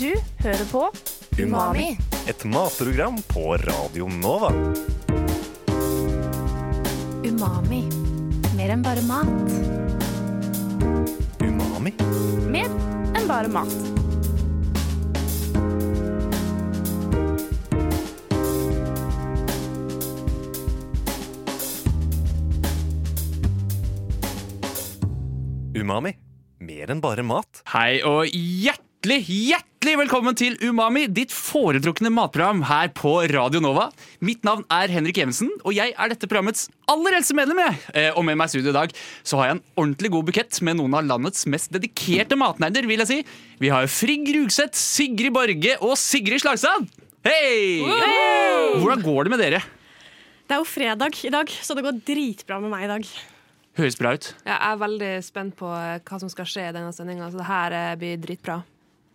Du hører på Umami. Et matprogram på Radio Nova. Umami. Mer enn bare mat. Umami. Mer enn bare mat. Umami. Mer enn bare mat. Hei og hjertelig, hjertelig velkommen til Umami, ditt foretrukne matprogram her på Radio Nova. Mitt navn er Henrik Evensen, og jeg er dette programmets aller eldste medlem. jeg. Eh, Og med meg i studio i dag så har jeg en ordentlig god bukett med noen av landets mest dedikerte matnerder, vil jeg si. Vi har Frigg Rugseth, Sigrid Borge og Sigrid Slagstad. Hei! Hvordan går det med dere? Det er jo fredag i dag, så det går dritbra med meg i dag. Høres bra ut. Jeg er veldig spent på eh, hva som skal skje i denne sendinga, så det her eh, blir dritbra.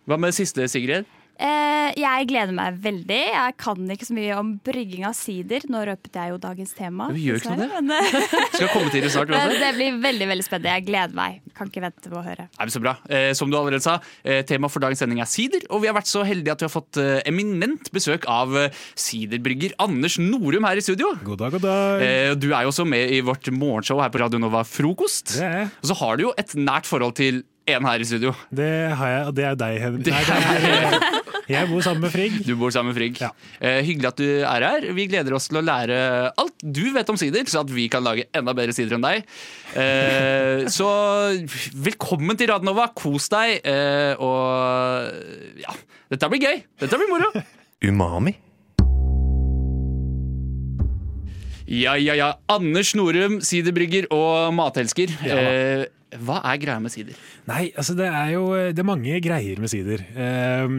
Hva med siste, Sigrid? Eh, jeg gleder meg veldig. Jeg kan ikke så mye om brygging av sider. Nå røpet jeg jo dagens tema. Du gjør ikke noe det. Skal komme til det snart. men det blir veldig veldig spennende. Jeg gleder meg. Kan ikke vente på å høre. Nei, så bra. Eh, som du allerede sa, eh, tema for dagens sending er sider. Og vi har vært så heldige at vi har fått eh, eminent besøk av eh, siderbrygger Anders Norum her i studio. God dag, god dag. Eh, du er jo også med i vårt morgenshow her på Radio Nova Frokost. Det er. Og så har du jo et nært forhold til en her i studio. Det har jeg, og det er deg, Henrik. Det Nei, det er, jeg bor sammen med Frigg. Du bor sammen med Frigg. Ja. Eh, hyggelig at du er her. Vi gleder oss til å lære alt du vet om sider, så at vi kan lage enda bedre sider enn deg. Eh, så velkommen til Radnova. Kos deg. Eh, og ja, dette blir gøy. Dette blir moro. Umami. Ja, ja, ja. Anders Norum, siderbrygger og matelsker. Ja. Eh, hva er greia med sider? Nei, altså det er jo det er mange greier med sider. Ehm,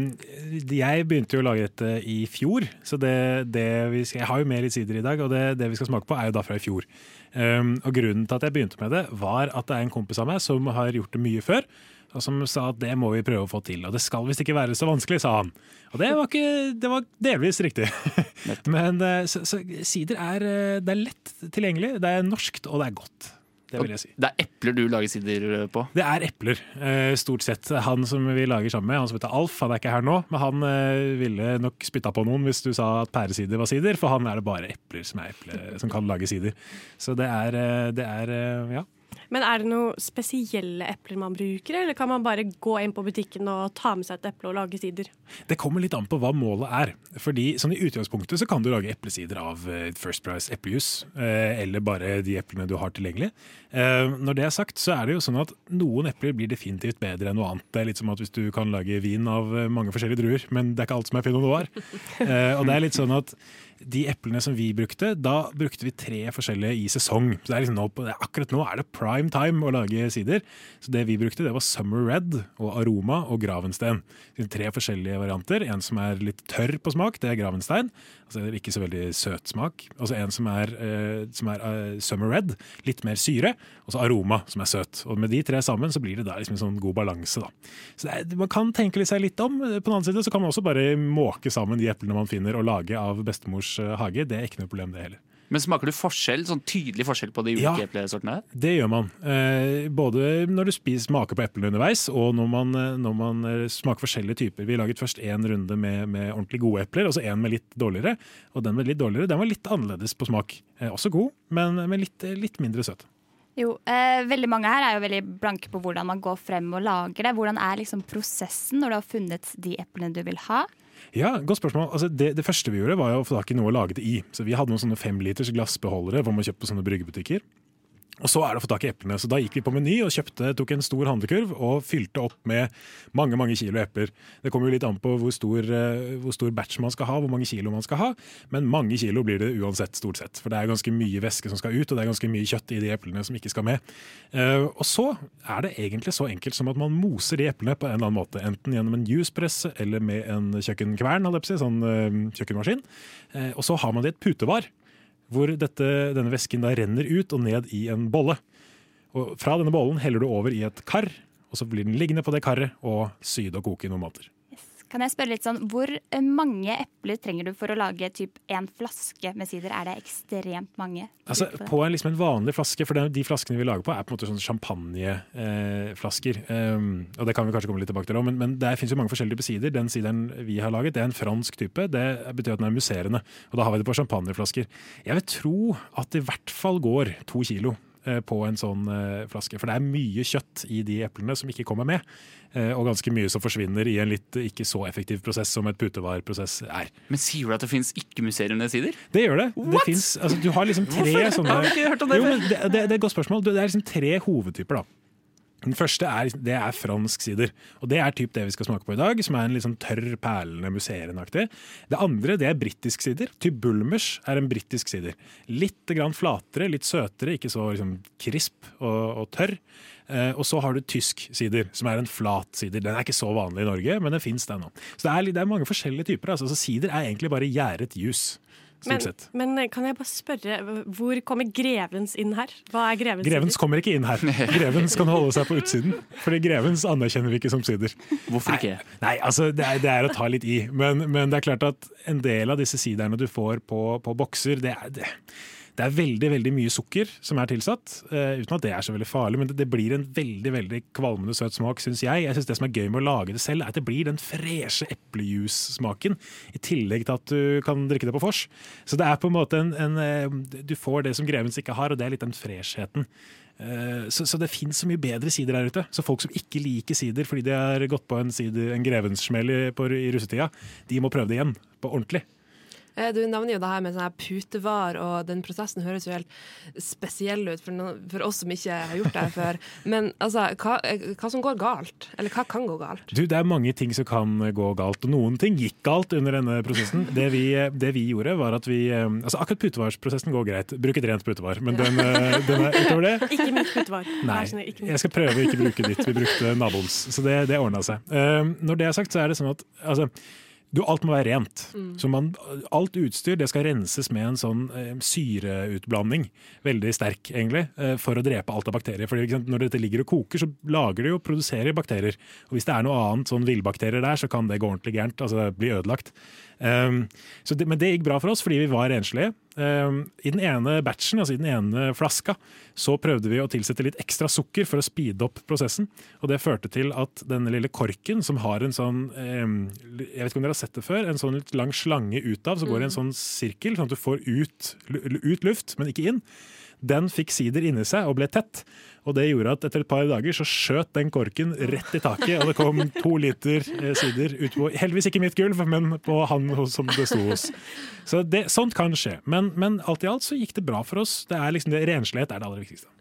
Jeg begynte jo å lage dette i fjor, så det, det vi skal, jeg har jo med litt sider i dag, og det, det vi skal smake på er jo da fra i fjor. Ehm, Og Grunnen til at jeg begynte med det, var at det er en kompis av meg som har gjort det mye før, og som sa at det må vi prøve å få til. Og det skal visst ikke være så vanskelig, sa han. Og det var, ikke, det var delvis riktig. Men eh, så, så sider er, eh, er lett tilgjengelig, det er norskt, og det er godt. Det vil jeg si. Det er epler du lager sider på. Det er epler, eh, stort sett. Han som vi lager sammen med, han som heter Alf, han er ikke her nå, men han eh, ville nok spytta på noen hvis du sa at pæresider var sider, for han er det bare epler som, er eple, som kan lage sider. Så det er, eh, det er eh, ja. Men er det noen spesielle epler man bruker, eller kan man bare gå inn på butikken og ta med seg et eple og lage sider? Det kommer litt an på hva målet er. Fordi sånn I utgangspunktet så kan du lage eplesider av eh, First Price eplejus, eh, eller bare de eplene du har tilgjengelig. Eh, Når det er sagt, så er det jo sånn at noen epler blir definitivt bedre enn noe annet. Det er litt som at hvis du kan lage vin av mange forskjellige druer, men det er ikke alt som er pinot noir. Og det er litt sånn at de eplene som vi brukte, da brukte vi tre forskjellige i sesong. Så det er liksom nå, akkurat nå er det prime time å lage sider. Så det vi brukte, det var Summer Red og Aroma og Gravenstein. Er tre forskjellige varianter. En som er litt tørr på smak, det er Gravenstein. Altså ikke så veldig søt smak. Og så en som er, eh, som er eh, Summer Red, litt mer syre. Og så Aroma, som er søt. Og med de tre sammen så blir det da liksom en sånn god balanse. da. Så er, Man kan tenke seg litt om. På den annen side så kan man også bare måke sammen de eplene man finner og lage av bestemors eh, hage. Det er ikke noe problem, det heller. Men smaker du forskjell, sånn tydelig forskjell på de ulike Ja. eplesortene? her? Det gjør man. Eh, både når du spiser, smaker på eplene underveis, og når man, eh, når man smaker forskjellige typer. Vi laget først én runde med, med ordentlig gode epler, og så én med litt dårligere. Og den med litt dårligere den var litt annerledes på smak. Eh, også god, men, med litt, litt mindre søt. Jo, eh, veldig mange her er jo veldig blanke på hvordan man går frem og lager det. Hvordan er liksom prosessen når du har funnet de eplene du vil ha? Ja, godt spørsmål. Altså, det, det første vi gjorde, var å få tak i noe å lage det i. Så vi hadde noen sånne femliters glassbeholdere hvor man kjøpte på sånne bryggebutikker. Og så er det å få tak i eplene. Så da gikk vi på Meny og kjøpte, tok en stor handlekurv og fylte opp med mange mange kilo epler. Det kommer jo litt an på hvor stor, eh, hvor stor batch man skal ha, hvor mange kilo man skal ha. Men mange kilo blir det uansett, stort sett. For det er ganske mye væske som skal ut, og det er ganske mye kjøtt i de eplene som ikke skal med. Eh, og så er det egentlig så enkelt som at man moser de eplene på en eller annen måte. Enten gjennom en juicepresse eller med en kjøkkenkvern, sånn eh, kjøkkenmaskin. Og så har man det i et putevar hvor dette, denne væsken da renner ut og ned i en bolle. Og Fra denne bollen heller du over i et kar, og så blir den liggende på det karret og syde og koke i noen måneder. Kan jeg spørre litt sånn, Hvor eh, mange epler trenger du for å lage typ en flaske med sider? Er det ekstremt mange? Altså, på en, liksom en vanlig flaske, for de flaskene vi lager på, er på en måte sånn champagneflasker. Eh, um, og det kan vi kanskje komme litt tilbake til, men, men det finnes jo mange forskjellige typer sider. Den sideren vi har laget, det er en fransk type. Det betyr at den er musserende. Og da har vi det på champagneflasker. Jeg vil tro at det i hvert fall går to kilo på en sånn eh, flaske. For det er mye kjøtt i de eplene som ikke kommer med. eh, Og ganske mye som forsvinner i en litt ikke så effektiv prosess som et putevarprosess er. Men sier du at det fins ikke-musserende sider? Det gjør det. det finnes, altså, du har liksom tre Hvorfor? sånne Har ikke hørt om det jo, men det, det, det er et godt spørsmål. Det er liksom tre hovedtyper. da. Den første er, det er fransk sider. Og Det er typ det vi skal smake på i dag, som er en litt sånn tørr, perlende, musserende-aktig. Det andre det er britisk sider. Typ Bulmers er en britisk sider. Litt grann flatere, litt søtere, ikke så liksom, krisp og, og tørr. Eh, og så har du tysk sider, som er en flat sider. Den er ikke så vanlig i Norge, men den fins der nå. Så det er, det er mange forskjellige typer. Altså. Så sider er egentlig bare gjæret juice. Men, men kan jeg bare spørre, hvor kommer grevens inn her? Hva er grevens Grevens sider? kommer ikke inn her. Grevens kan holde seg på utsiden. Fordi grevens anerkjenner vi ikke som sider. Hvorfor ikke? Nei, altså det er, det er å ta litt i. Men, men det er klart at en del av disse siderne du får på, på bokser, det er, det, det er veldig veldig mye sukker som er tilsatt. uh, uten at det er så veldig farlig, men det, det blir en veldig veldig kvalmende søt smak, syns jeg. Jeg synes Det som er gøy med å lage det selv, er at det blir den freshe eplejus-smaken. I tillegg til at du kan drikke det på vors. Så det er på en måte en, en uh, Du får det som grevens ikke har, og det er litt den freshheten. Eh, Så, så det finnes så mye bedre sider der ute. Så folk som ikke liker sider fordi de har gått på en, en grevenssmell i, i russetida, de må prøve det igjen. På ordentlig. Eh, Du nevner jo det her med sånn her putevar, og den prosessen høres jo helt spesiell ut for, noen, for oss som ikke har gjort det her før. Men altså, hva, eh, hva som går galt? Eller hva kan gå galt? Du, Det er mange ting som kan gå galt, og noen ting gikk galt under denne prosessen. Det vi, det vi gjorde, var at vi eh, altså Akkurat putevarsprosessen går greit. Bruk et rent putevar. Men den, den er utover det Ikke mitt putevar. Nei, jeg skal prøve å ikke bruke ditt. Vi brukte naboens, så det, det ordna seg. Når det er sagt, så er det sånn at altså, du, alt må være rent. Så man, alt utstyr det skal renses med en sånn eh, syreutblanding, veldig sterk egentlig, eh, for å drepe alt av bakterier. Fordi, eksempel sant, når dette ligger og koker, så lager det jo, produserer bakterier. Og hvis det er noe annet sånn villbakterier der, så kan det gå ordentlig gærent. altså bli ødelagt. Um, så det, men det gikk bra for oss, fordi vi var renslige. Um, I den ene batchen, altså i den ene flaska, så prøvde vi å tilsette litt ekstra sukker for å speede opp prosessen. Og det førte til at denne lille korken, som har en sånn um, Jeg vet ikke om dere har sett det før, en sånn litt lang slange ut av, så går i en sånn sirkel, sånn at du får ut, ut luft, men ikke inn. Den fikk sider inni seg og ble tett. Og det gjorde at etter et par dager så skjøt den korken rett i taket, og det kom to liter eh, sider ut på Heldigvis ikke mitt gulv, men på han som det sto hos. Så det, sånt kan skje. Men, men alt i alt så gikk det bra for oss. Det er liksom det, Renslighet er det aller viktigste.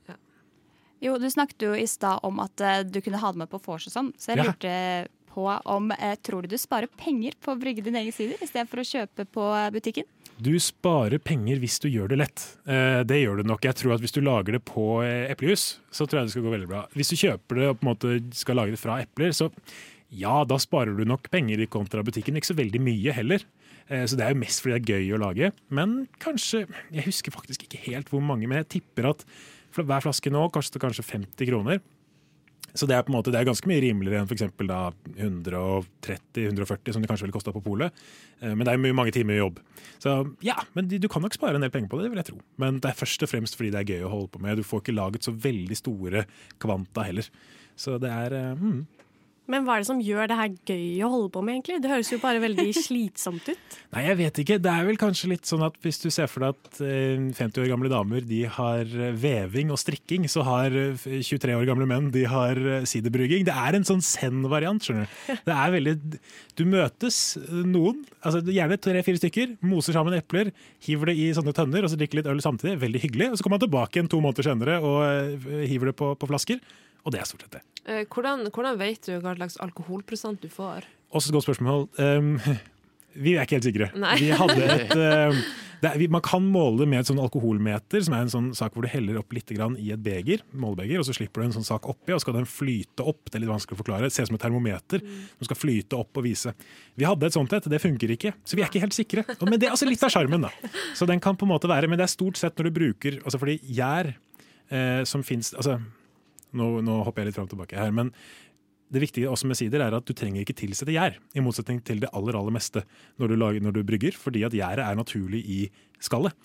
Jo, Du snakket jo i stad om at eh, du kunne ha det med på vors og sånn, så jeg Ja. På om eh, Tror du du sparer penger på å brygge din egen sider istedenfor å kjøpe på eh, butikken? Du sparer penger hvis du gjør det lett. Eh, det gjør du nok. Jeg tror at Hvis du lager det på eplejus, så tror jeg det skal gå veldig bra. Hvis du kjøper det og på en måte skal lage det fra epler, så ja, da sparer du nok penger i kontra butikken. Ikke så veldig mye heller. Så det er jo mest fordi det er gøy å lage. Men kanskje Jeg husker faktisk ikke helt hvor mange, men jeg tipper at hver flaske nå koster kanskje 50 kroner. Så det er på en måte, det er ganske mye rimeligere enn f.eks. 130-140, som det kanskje ville kosta på polet. Eh, Men det er mye, mange timer i jobb. Så ja, men du kan nok spare en del penger på det, det vil jeg tro. Men det er først og fremst fordi det er gøy å holde på med. Du får ikke laget så veldig store kvanta heller. Så det er mm. Men hva er det som gjør det her gøy å holde på med, egentlig? Det høres jo bare veldig slitsomt ut. Nei, jeg vet ikke. Det er vel kanskje litt sånn at hvis du ser for deg at eh, 50 år gamle damer de har eh, veving og strikking, så har eh, 23 år gamle menn de har eh, siderbrygging. Det er en sånn zen-variant, skjønner du. Det er veldig Du møtes eh, noen, altså gjerne tre-fire stykker, moser sammen epler, hiver det i sånne tønner og så drikker litt øl samtidig. Veldig hyggelig. Og så kommer man tilbake igjen to måneder senere og eh, hiver det på, på flasker. Og det er stort sett det. Eh, Hvordan, hvordan vet du hva slags alkoholprosent du får? Også et godt spørsmål. Um, vi er ikke helt sikre. Et, uh, det er, man kan måle det med et sånn alkoholmeter, som er en sånn sak hvor du heller opp litt grann i et beger, målebeger, og så slipper du en sånn sak oppi, og så skal den flyte opp. Det er litt vanskelig å forklare. Det ser ut som et termometer som skal flyte opp og vise. Vi hadde et sånt et, det funker ikke, så vi er ikke helt sikre. Men det er altså litt av sjarmen, da. Så den kan på en måte være, men det er stort sett når du bruker altså Fordi gjær eh, som fins altså, nå, nå hopper jeg litt fram og tilbake her, men det viktige også med sider er at du trenger ikke tilsette gjær, i motsetning til det aller aller meste når du, lager, når du brygger, fordi at gjæret er naturlig i skallet.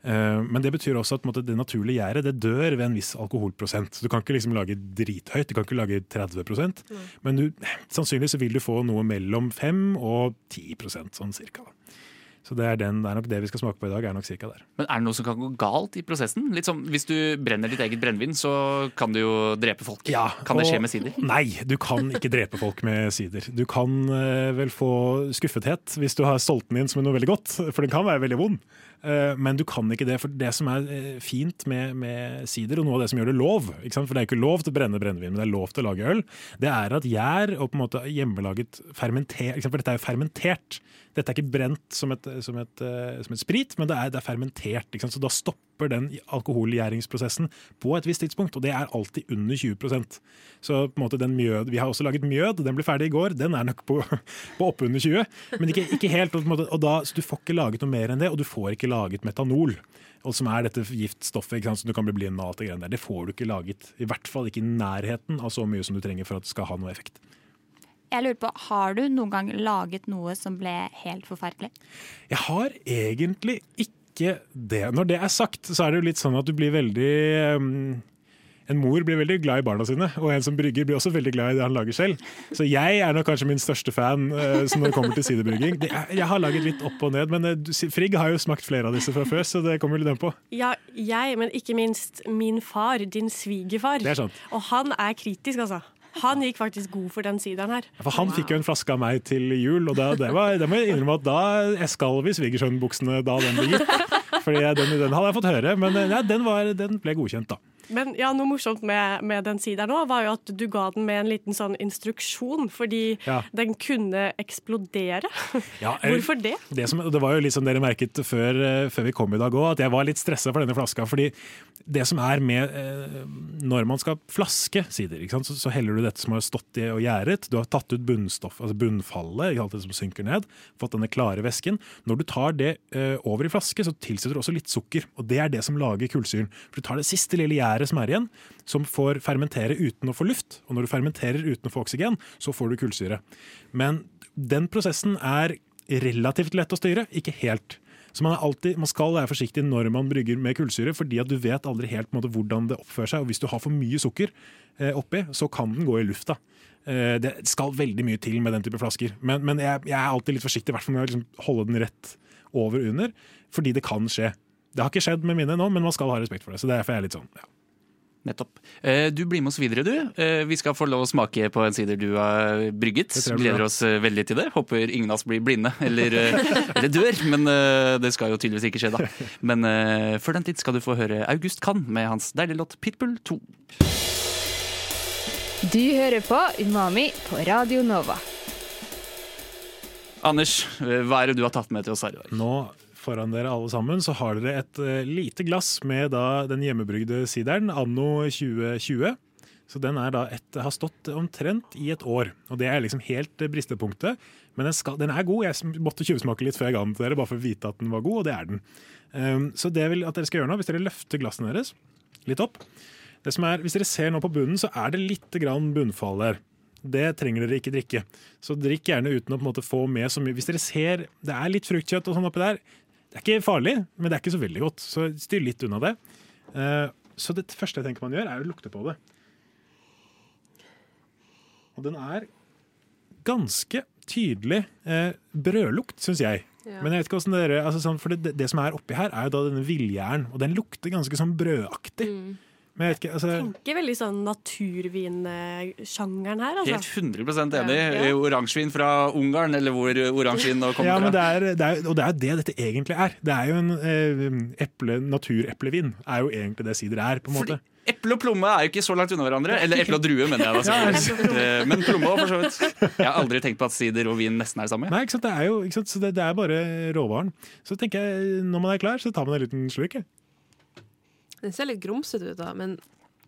Eh, Men det betyr også at måte, det naturlige gjæret det dør ved en viss alkoholprosent. Du kan ikke liksom lage drithøyt, du kan ikke lage 30 mm. men du, sannsynligvis så vil du få noe mellom 5 og 10% sånn cirka. da. Så det er, den, det er nok det vi skal smake på i dag. er nok cirka der. Men er det noe som kan gå galt i prosessen? Litt som Hvis du brenner ditt eget brennevin, så kan du jo drepe folk. kan det skje med sider? Nei, du kan ikke drepe folk med sider. Du kan eh, vel få skuffethet hvis du har solgt den inn som noe veldig godt, for den kan være veldig vond. Eh, men du kan ikke det, for det som er eh, fint med, med sider, og noe av det som gjør det lov, for det er ikke lov til å brenne brennevin, men det er lov til å lage øl, det er at gjær og på en måte hjemmelaget fermentert, for dette er jo fermentert. Dette er ikke brent som et, som et, eh, som et sprit, men det er, det er fermentert. Så da stopper den alkoholgjæringsprosessen på et visst tidspunkt, og det er alltid under 20% Så på en måte den mjød, Vi har også laget mjød, den ble ferdig i går. Den er nok på, på oppunder 20, men ikke, ikke helt. Måte, og da, så du får ikke laget noe mer enn det, og du får ikke laget metanol. Og som er dette giftstoffet som du kan bli blind av. alt Det greiene der. Det får du ikke laget. I hvert fall ikke i nærheten av så mye som du trenger for at det skal ha noe effekt. Jeg lurer på, Har du noen gang laget noe som ble helt forferdelig? Jeg har egentlig ikke det. Når det er sagt, så er det jo litt sånn at du blir veldig um, En mor blir veldig glad i barna sine, og en som brygger blir også veldig glad i det han lager selv. Så jeg er nok kanskje min største fan uh, når det kommer til sidebrygging. Jeg har laget litt opp og ned, men uh, Frigg har jo smakt flere av disse fra før, så det kommer litt den på. Ja, jeg, men ikke minst min far, din svigerfar. Er. Og han er kritisk, altså. Han gikk faktisk god for den sideren her. For han fikk jo en flaske av meg til jul, og da, det, var, det må jeg innrømme at da skalv i svigersønnbuksene da den ble gitt. Fordi den, den hadde jeg fått høre, men ja, den, var, den ble godkjent, da. Men ja, noe morsomt med, med den sideren òg, var jo at du ga den med en liten sånn instruksjon, fordi Ja. den kunne eksplodere. Ja, jeg- Hvorfor det? Det, som, det var jo litt som dere merket før, eh, før vi kom i dag òg, at jeg var litt stressa for denne flaska. fordi det som er med eh, Når man skal flaske sider, så, så heller du dette som har stått i og gjæret. Du har tatt ut bunnstoff, altså bunnfallet, ikke alt det som synker ned. Fått denne klare væsken. Når du tar det eh, over i flaske, så tilsetter du også litt sukker. Og det er det som lager kullsyren. For du tar det siste lille gjæret som er igjen, som får fermentere uten å få luft. Og når du fermenterer uten å få oksygen, så får du kullsyre. Men den prosessen er relativt lett å styre, ikke helt. Så man, alltid, man skal være forsiktig når man brygger med kullsyre, fordi at du vet aldri helt måte, hvordan det oppfører seg. Og hvis du har for mye sukker eh, oppi, så kan den gå i lufta. Eh, det skal veldig mye til med den type flasker. Men, men jeg, jeg er alltid litt forsiktig, i hvert fall med å liksom holde den rett over under, fordi det kan skje. Det har ikke skjedd med mine nå, men man skal ha respekt for det. Så det er jeg er litt sånn, ja. Nettopp. Eh, Du blir med oss videre, du. Eh, Vi skal få lov å smake på en sider du har brygget. Gleder oss eh, veldig til det. Håper ingen av oss blir blinde eller, eller dør, men det skal jo tydeligvis ikke skje, da. Men før den tid skal du få høre August Kann med hans deilige låt 'Pitbull 2'. Du hører på Umami på Radio Nova. Anders, hva er det du har tatt med til oss her i dag? Nå foran dere alle sammen så har dere et eh, lite glass med da den hjemmebrygde sideren anno 2020. Så den et, har stått omtrent i et år, og det er liksom helt eh, bristepunktet. Men den, skal, den er god. Jeg måtte tjuvsmake litt før jeg ga den til dere, bare for å vite at den var god, og det er den. Um, så det vil at dere skal gjøre nå, hvis dere løfter glassene deres litt opp det som er, Hvis dere ser nå på bunnen, så er det litt grann bunnfall der. Det trenger dere ikke drikke. Så drikk gjerne uten å på en måte få med så mye. Hvis dere ser det er litt fruktkjøtt og sånn oppi der, det er ikke farlig, men det er ikke så veldig godt. Så styr litt unna det. Eh, Så det første jeg tenker man gjør, er å lukte på det. Og den er ganske tydelig eh, brødlukt, syns jeg. Ja. Men jeg vet ikke hvordan dere, altså sånn, for det, det som er oppi her, er jo da denne villgjæren, og den lukter ganske sånn brødaktig. Men jeg vet ikke, altså Ikke veldig sånn naturvinsjangeren her, Helt altså. 100 enig. Ja. ja. Oransjevin fra Ungarn, eller hvor oransjevin nå kommer Ja, men fra. det er, det er, og det er det dette egentlig er. Det er jo en eh, eple, natureplevin. er jo egentlig det sider er, på en måte. Fordi Eple og plomme er jo ikke så langt unna hverandre. Eller eple og drue, mener jeg. da selvfølgelig. Eh, Men plomme òg, for så vidt. Jeg har aldri tenkt på at sider og vin nesten er det samme. Nei, ikke sant? Det er jo ikke sant? Så det, det er bare råvaren. Så tenker jeg, når man er klar, så tar man en liten slurk. Den ser litt grumsete ut, da, men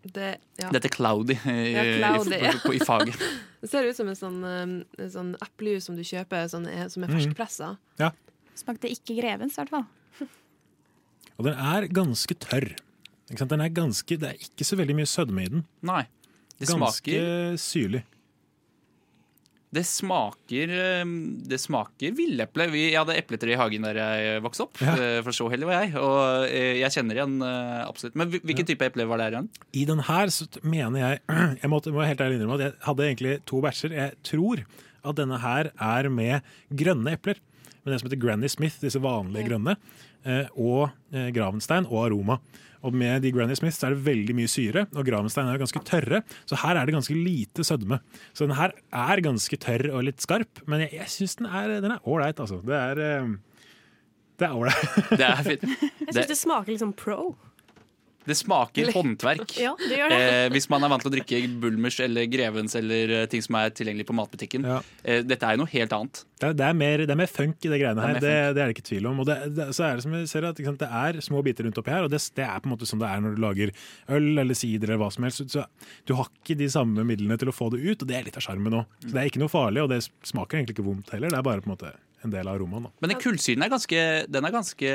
det, ja. Dette er cloudy, eh, Ja, cloudy, i, ja. på, i faget. det ser ut som en sånn, um, en sånn eplejus som du kjøper sånn, er- som er ferskpressa. Mm. Ja. Smakte ikke grevens, i hvert fall. Og den er ganske tørr. Ikke sant? Den er ganske, det er ikke så veldig mye sødme i den. Nei. Det Ganske smaker syrlig. Det smaker, eh, det smaker villeple. Vi- Jeg hadde epletre i hagen der jeg vokste opp. Ja. eh, For så heldig var jeg. Og eh, jeg kjenner igjen eh, absolutt. Men hvilken hvilken type eple var det her igjen? I den her så mener jeg Jeg måtte, må helt ærlig innrømme at jeg hadde egentlig to batcher. Jeg tror at denne her er med grønne epler. Med den som heter Granny Smith, disse vanlige grønne. Eh, Og eh, Gravenstein og Aroma. Og med de Granny Smiths er det veldig mye syre, og Gravenstein er jo ganske tørre. Så her er det ganske lite sødme. Så den her er ganske tørr og litt skarp, men jeg, jeg syns den er den er ålreit, altså. Det er eh, Det er ålreit. Det er fint. Jeg Det, syns det smaker litt sånn pro. Det smaker håndverk. Ja, det gjør det. Eh, hvis man er vant til å drikke Bulmers eller Grevens eller eh, ting som er tilgjengelig på matbutikken. Ja. Eh, dette er jo noe helt annet. Det er, det, er mer, det er mer funk i det greiene er her, det, funk. det er det ikke tvil om. Og det, det, så er det som vi ser at sant, det er små biter rundt oppi her, og det, det er på en måte som det er når du lager øl eller sider eller hva som helst. Så, så du har ikke de samme midlene til å få det ut, og det er litt av sjarmen òg. Så det er ikke noe farlig, og det smaker egentlig ikke vondt heller. Det er bare på en måte en del av aromaen. Da. Men den kullsyren er ganske Den er ganske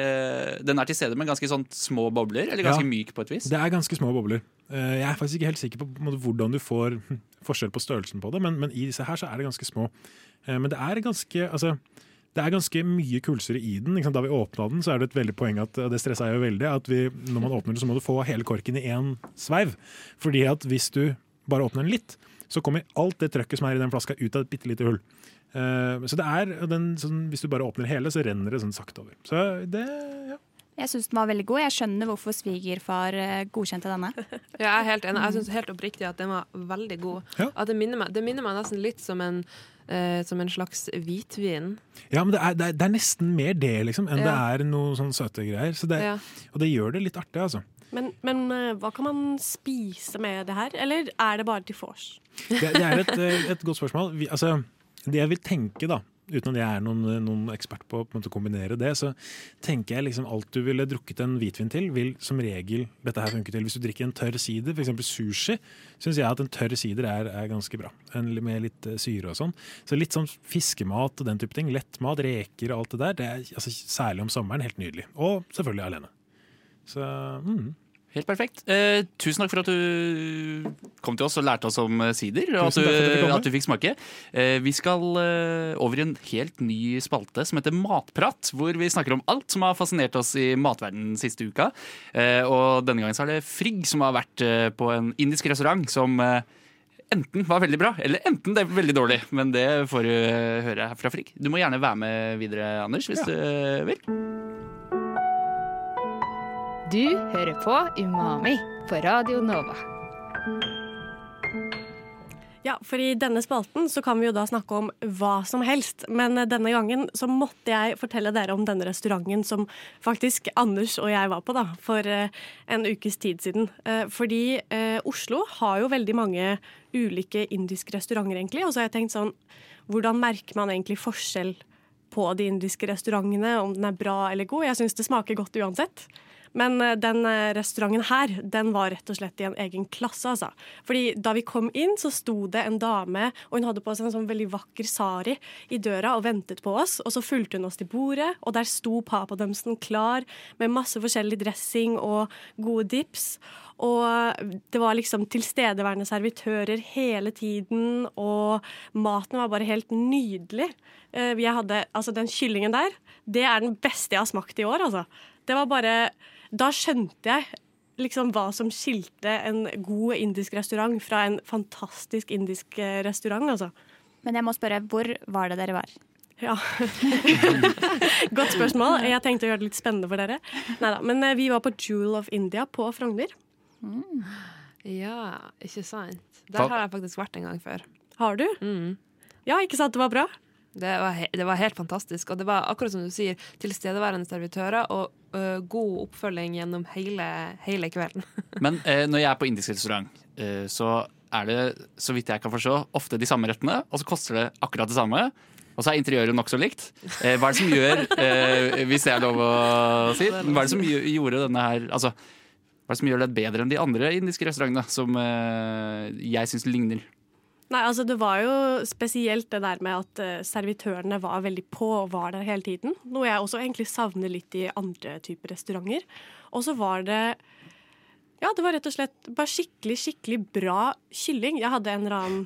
Den er til stede med ganske sånn små bobler, eller ganske Ja. myk på et vis. Det er ganske små bobler. Eh, Jeg er faktisk ikke helt sikker på, på måte, hvordan du får forskjell på størrelsen på det, men, men i disse her så er det ganske små. Eh, Men det er ganske altså, det er ganske mye kullsyre i den. Da vi åpna den, så er det et veldig poeng at det stressa jeg jo veldig, at vi, når man åpner den, så må du få hele korken i én sveiv. Fordi at hvis du bare åpner den litt, så kommer alt det trøkket som er i den flaska, ut av et bitte lite hull. Eh, Så det er den, sånn, Hvis du bare åpner hele, så renner det sånn sakte over. Så det, ja. Jeg syns den var veldig god. Jeg skjønner hvorfor svigerfar eh, godkjente denne. Ja, jeg er helt enig. Jeg syns helt oppriktig at den var veldig god. Ja. At det, minner meg, det minner meg nesten litt som en, eh, som en slags hvitvin. Ja, men det er, det er, det er nesten mer det, liksom, enn det er noe sånn søte greier. Så det, Ja. Og det gjør det litt artig, altså. Men, men eh, hva kan man spise med det her, eller er det bare til vors? Det, det er et, eh, et godt spørsmål. Vi, altså, det jeg vil tenke, da, uten at jeg er noen, noen ekspert på, på å kombinere det, så tenker jeg liksom alt du ville drukket en hvitvin til, vil som regel dette her funke til. Hvis du drikker en tørr sider, f.eks. sushi, syns jeg at en tørr sider er, er ganske bra. En, med litt eh, syre og sånn. Så litt sånn fiskemat og den type ting. Lettmat, reker og alt det der. Det er altså, særlig om sommeren helt nydelig. Og selvfølgelig alene. Så mm. Helt perfekt. Eh, tusen takk for at du kom til oss og lærte oss om eh, sider. Og at du, at du fikk smake. Eh, vi skal eh, over i en helt ny spalte som heter Matprat. Hvor vi snakker om alt som har fascinert oss i matverdenen siste uka. Eh, og denne gangen så er det Frigg som har vært eh, på en indisk restaurant som enten var veldig bra, eller enten det er veldig dårlig. Men det får du høre her fra Frigg. Du må gjerne være med videre, Anders, hvis du eh, vil. Du hører på Umami på Radio Nova. Ja, for i denne spalten så kan vi jo da snakke om hva som helst. Men denne gangen så måtte jeg fortelle dere om denne restauranten som faktisk Anders og jeg var på da, for eh, en ukes tid siden. Eh, Fordi eh, Oslo har jo veldig mange ulike indiske restauranter, egentlig. Og så har jeg tenkt sånn, hvordan merker man egentlig forskjell på de indiske restaurantene, om den er bra eller god? Jeg syns det smaker godt uansett. Men eh, den eh, restauranten her, den var rett og slett i en egen klasse, altså. Fordi da vi kom inn, så sto det en dame, og hun hadde på seg en sånn veldig vakker sari i døra og ventet på oss. Og så fulgte hun oss til bordet, og der sto papadømsen klar med masse forskjellig dressing og gode dips. Og det var liksom tilstedeværende servitører hele tiden, og maten var bare helt nydelig. Eh, Jeg hadde, altså Den kyllingen der, det er den beste jeg har smakt i år, altså. Det var bare Da skjønte jeg liksom hva som skilte en god indisk restaurant fra en fantastisk indisk eh, restaurant, altså. Men jeg må spørre, hvor var det dere var? Ja. Godt spørsmål. Jeg tenkte å gjøre det litt spennende for dere. Neida. Men eh, vi var på Jewel of India på Frogner. Ja, ikke sant. Der har jeg faktisk vært en gang før. Har du? Mm. Ja, ikke sant det var bra? Det var, det var helt fantastisk. Og det var akkurat som du sier, tilstedeværende servitører og uh, god oppfølging gjennom hele, hele kvelden. Men uh, når jeg er på indisk restaurant, uh, så er det, så vidt jeg kan forstå, ofte de samme rettene, og så koster det akkurat det samme. Og så er interiøret nokså likt. Eh, hva er det som gjør, hvis det er lov å si, hva er det som gjorde denne her altså, hva er det som gjør det bedre enn de andre indiske restaurantene som jeg syns ligner? Nei, altså Det var jo spesielt det der med at eh, servitørene var veldig på og var der hele tiden. Noe jeg også egentlig savner litt i andre typer restauranter. Og så var det Ja, det var rett og slett bare skikkelig, skikkelig bra kylling. Jeg hadde en eller annen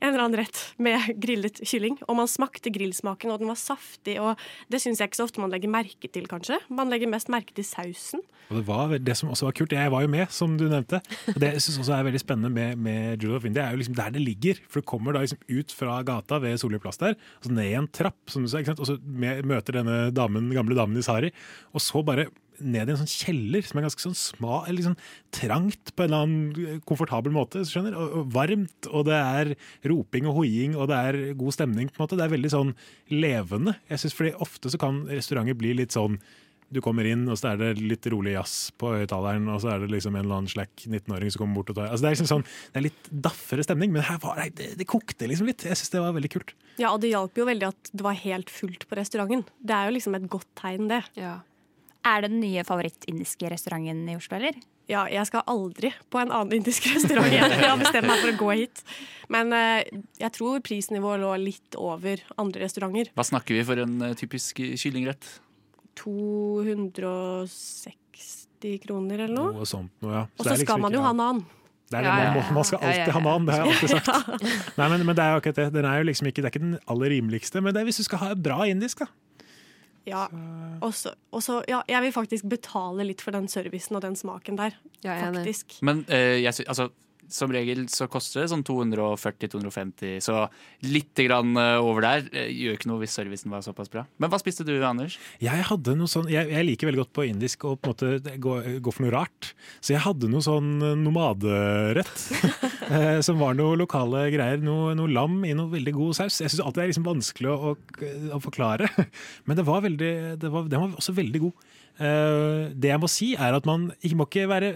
en eller annen rett med grillet kylling. Og man smakte grillsmaken, og den var saftig. Og det syns jeg ikke så ofte man legger merke til, kanskje. Man legger mest merke til sausen. Og det var det som også var kult. Jeg var jo med, som du nevnte. Og det jeg også er veldig spennende med, med Jewel of India, er jo liksom der det ligger. For du kommer da liksom ut fra gata ved Solli plass der, og så ned i en trapp, som du sa, og så møter denne damen, gamle damen i sari, og så bare ned i en sånn kjeller som er ganske sånn sma, eller liksom trangt på en eller annen komfortabel måte, skjønner, og, og varmt, og det er roping og hoiing, og det er god stemning på en måte. Det er veldig sånn levende. Jeg synes fordi ofte så kan restauranter bli litt sånn du kommer inn, og så er det litt rolig jazz på høyttaleren, og så er det liksom en eller annen slack 19-åring som kommer bort og tar altså Det er liksom sånn, det er litt daffere stemning, men her var det, det, det kokte liksom litt. Jeg syns det var veldig kult. Ja, og det hjalp jo veldig at det var helt fullt på restauranten. Det er jo liksom et godt tegn, det. Ja. Er det den nye favorittindiske restauranten i Oslo, eller? Ja, jeg skal aldri på en annen indisk restaurant igjen. Jeg har bestemt meg for å gå hit. Men eh, jeg tror prisnivået lå litt over andre restauranter. Hva snakker vi for en eh, typisk kyllingrett? 260 kroner eller noe. Noe sånt noe, ja. Og så liksom skal man jo ha nan. Det er det, Ja, ja, man, ja. man skal alltid ha ha nan, det har jeg alltid sagt. Nei, men, men det er jo akkurat det. Den er jo liksom ikke, det er ikke den aller rimeligste, men det er hvis du skal ha bra indisk, da. Ja. også, også, ja, jeg vil faktisk betale litt for den servicen og den smaken der. Ja, jeg. Faktisk. Men eh, jeg, altså, som regel så koster det sånn 240-250, så litt grann eh, over der eh, gjør ikke noe hvis servicen var såpass bra. Men hva spiste du, Anders? Jeg hadde noe sånn, jeg, jeg liker veldig godt på indisk å på en måte gå, gå for noe rart. Så jeg hadde noe sånn nomaderett, eh, som var noe lokale greier. Noe, noe lam i noe veldig god saus. Jeg syns alltid det er liksom vanskelig å, å, forklare, men det var var, var også veldig god. Det jeg må si, er at man ikke må ikke være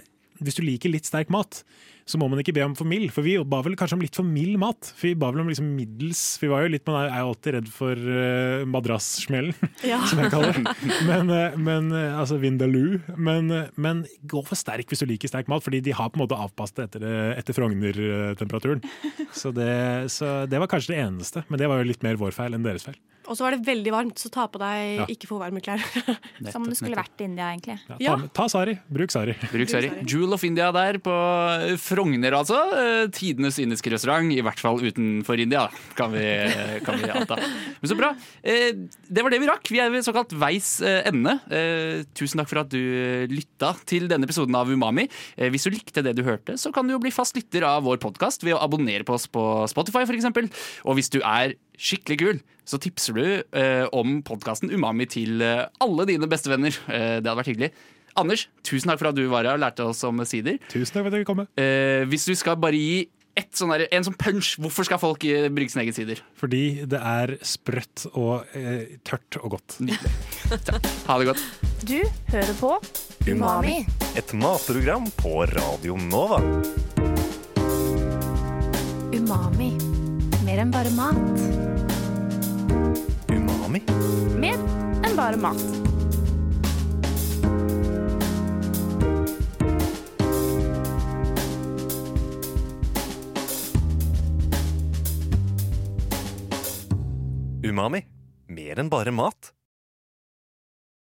Hvis du liker litt sterk mat, så må man ikke be om for mild. For vi ba vel kanskje om litt for mild mat. For vi ba vel om liksom middels. For vi var jo litt, Man er jo alltid redd for uh, madrassmellen Ja. som jeg kaller det. Men, eh, men eh, altså Vindaloo. Men, eh, men gå for sterk hvis du liker sterk mat, fordi de har på en måte avpasset etter, eh, etter Frogner-temperaturen. Så, så det var kanskje det eneste, men det var jo litt mer vår feil enn deres feil. Og så var det veldig varmt, så ta på deg Ja. ikke for varme klær. Som om du skulle vært i India, egentlig. Ja, ta, Ja. ta Sari, bruk Sari. Bruk Sari. Jewel of India der på Frogner, altså. Eh, Tidenes indiske restaurant, i hvert fall utenfor India, kan vi, kan vi anta. Men så bra. Eh, Det var det vi rakk. Vi er ved såkalt veis eh, ende. Eh, Tusen takk for at du eh, lytta til denne episoden av Umami. Eh, Hvis du likte det du hørte, så kan du jo bli fast lytter av vår podkast ved å abonnere på oss på Spotify, f.eks. Og hvis du er skikkelig kul, så tipser du eh, om podkasten Umami til eh, alle dine bestevenner. Eh, det hadde vært hyggelig. Anders, tusen takk for at du var her og lærte oss om sider. Tusen takk for at jeg kom. Eh, hvis du skal bare gi et sånn der, en sånn punch, hvorfor skal folk eh, brygge sine egne sider? Fordi det er sprøtt og eh, tørt og godt. Ha det godt. Du hører på Umami. Et matprogram på Radio Nova. Umami. Mer enn bare mat. Umami. Mer enn bare mat. Umami. Mer enn bare mat.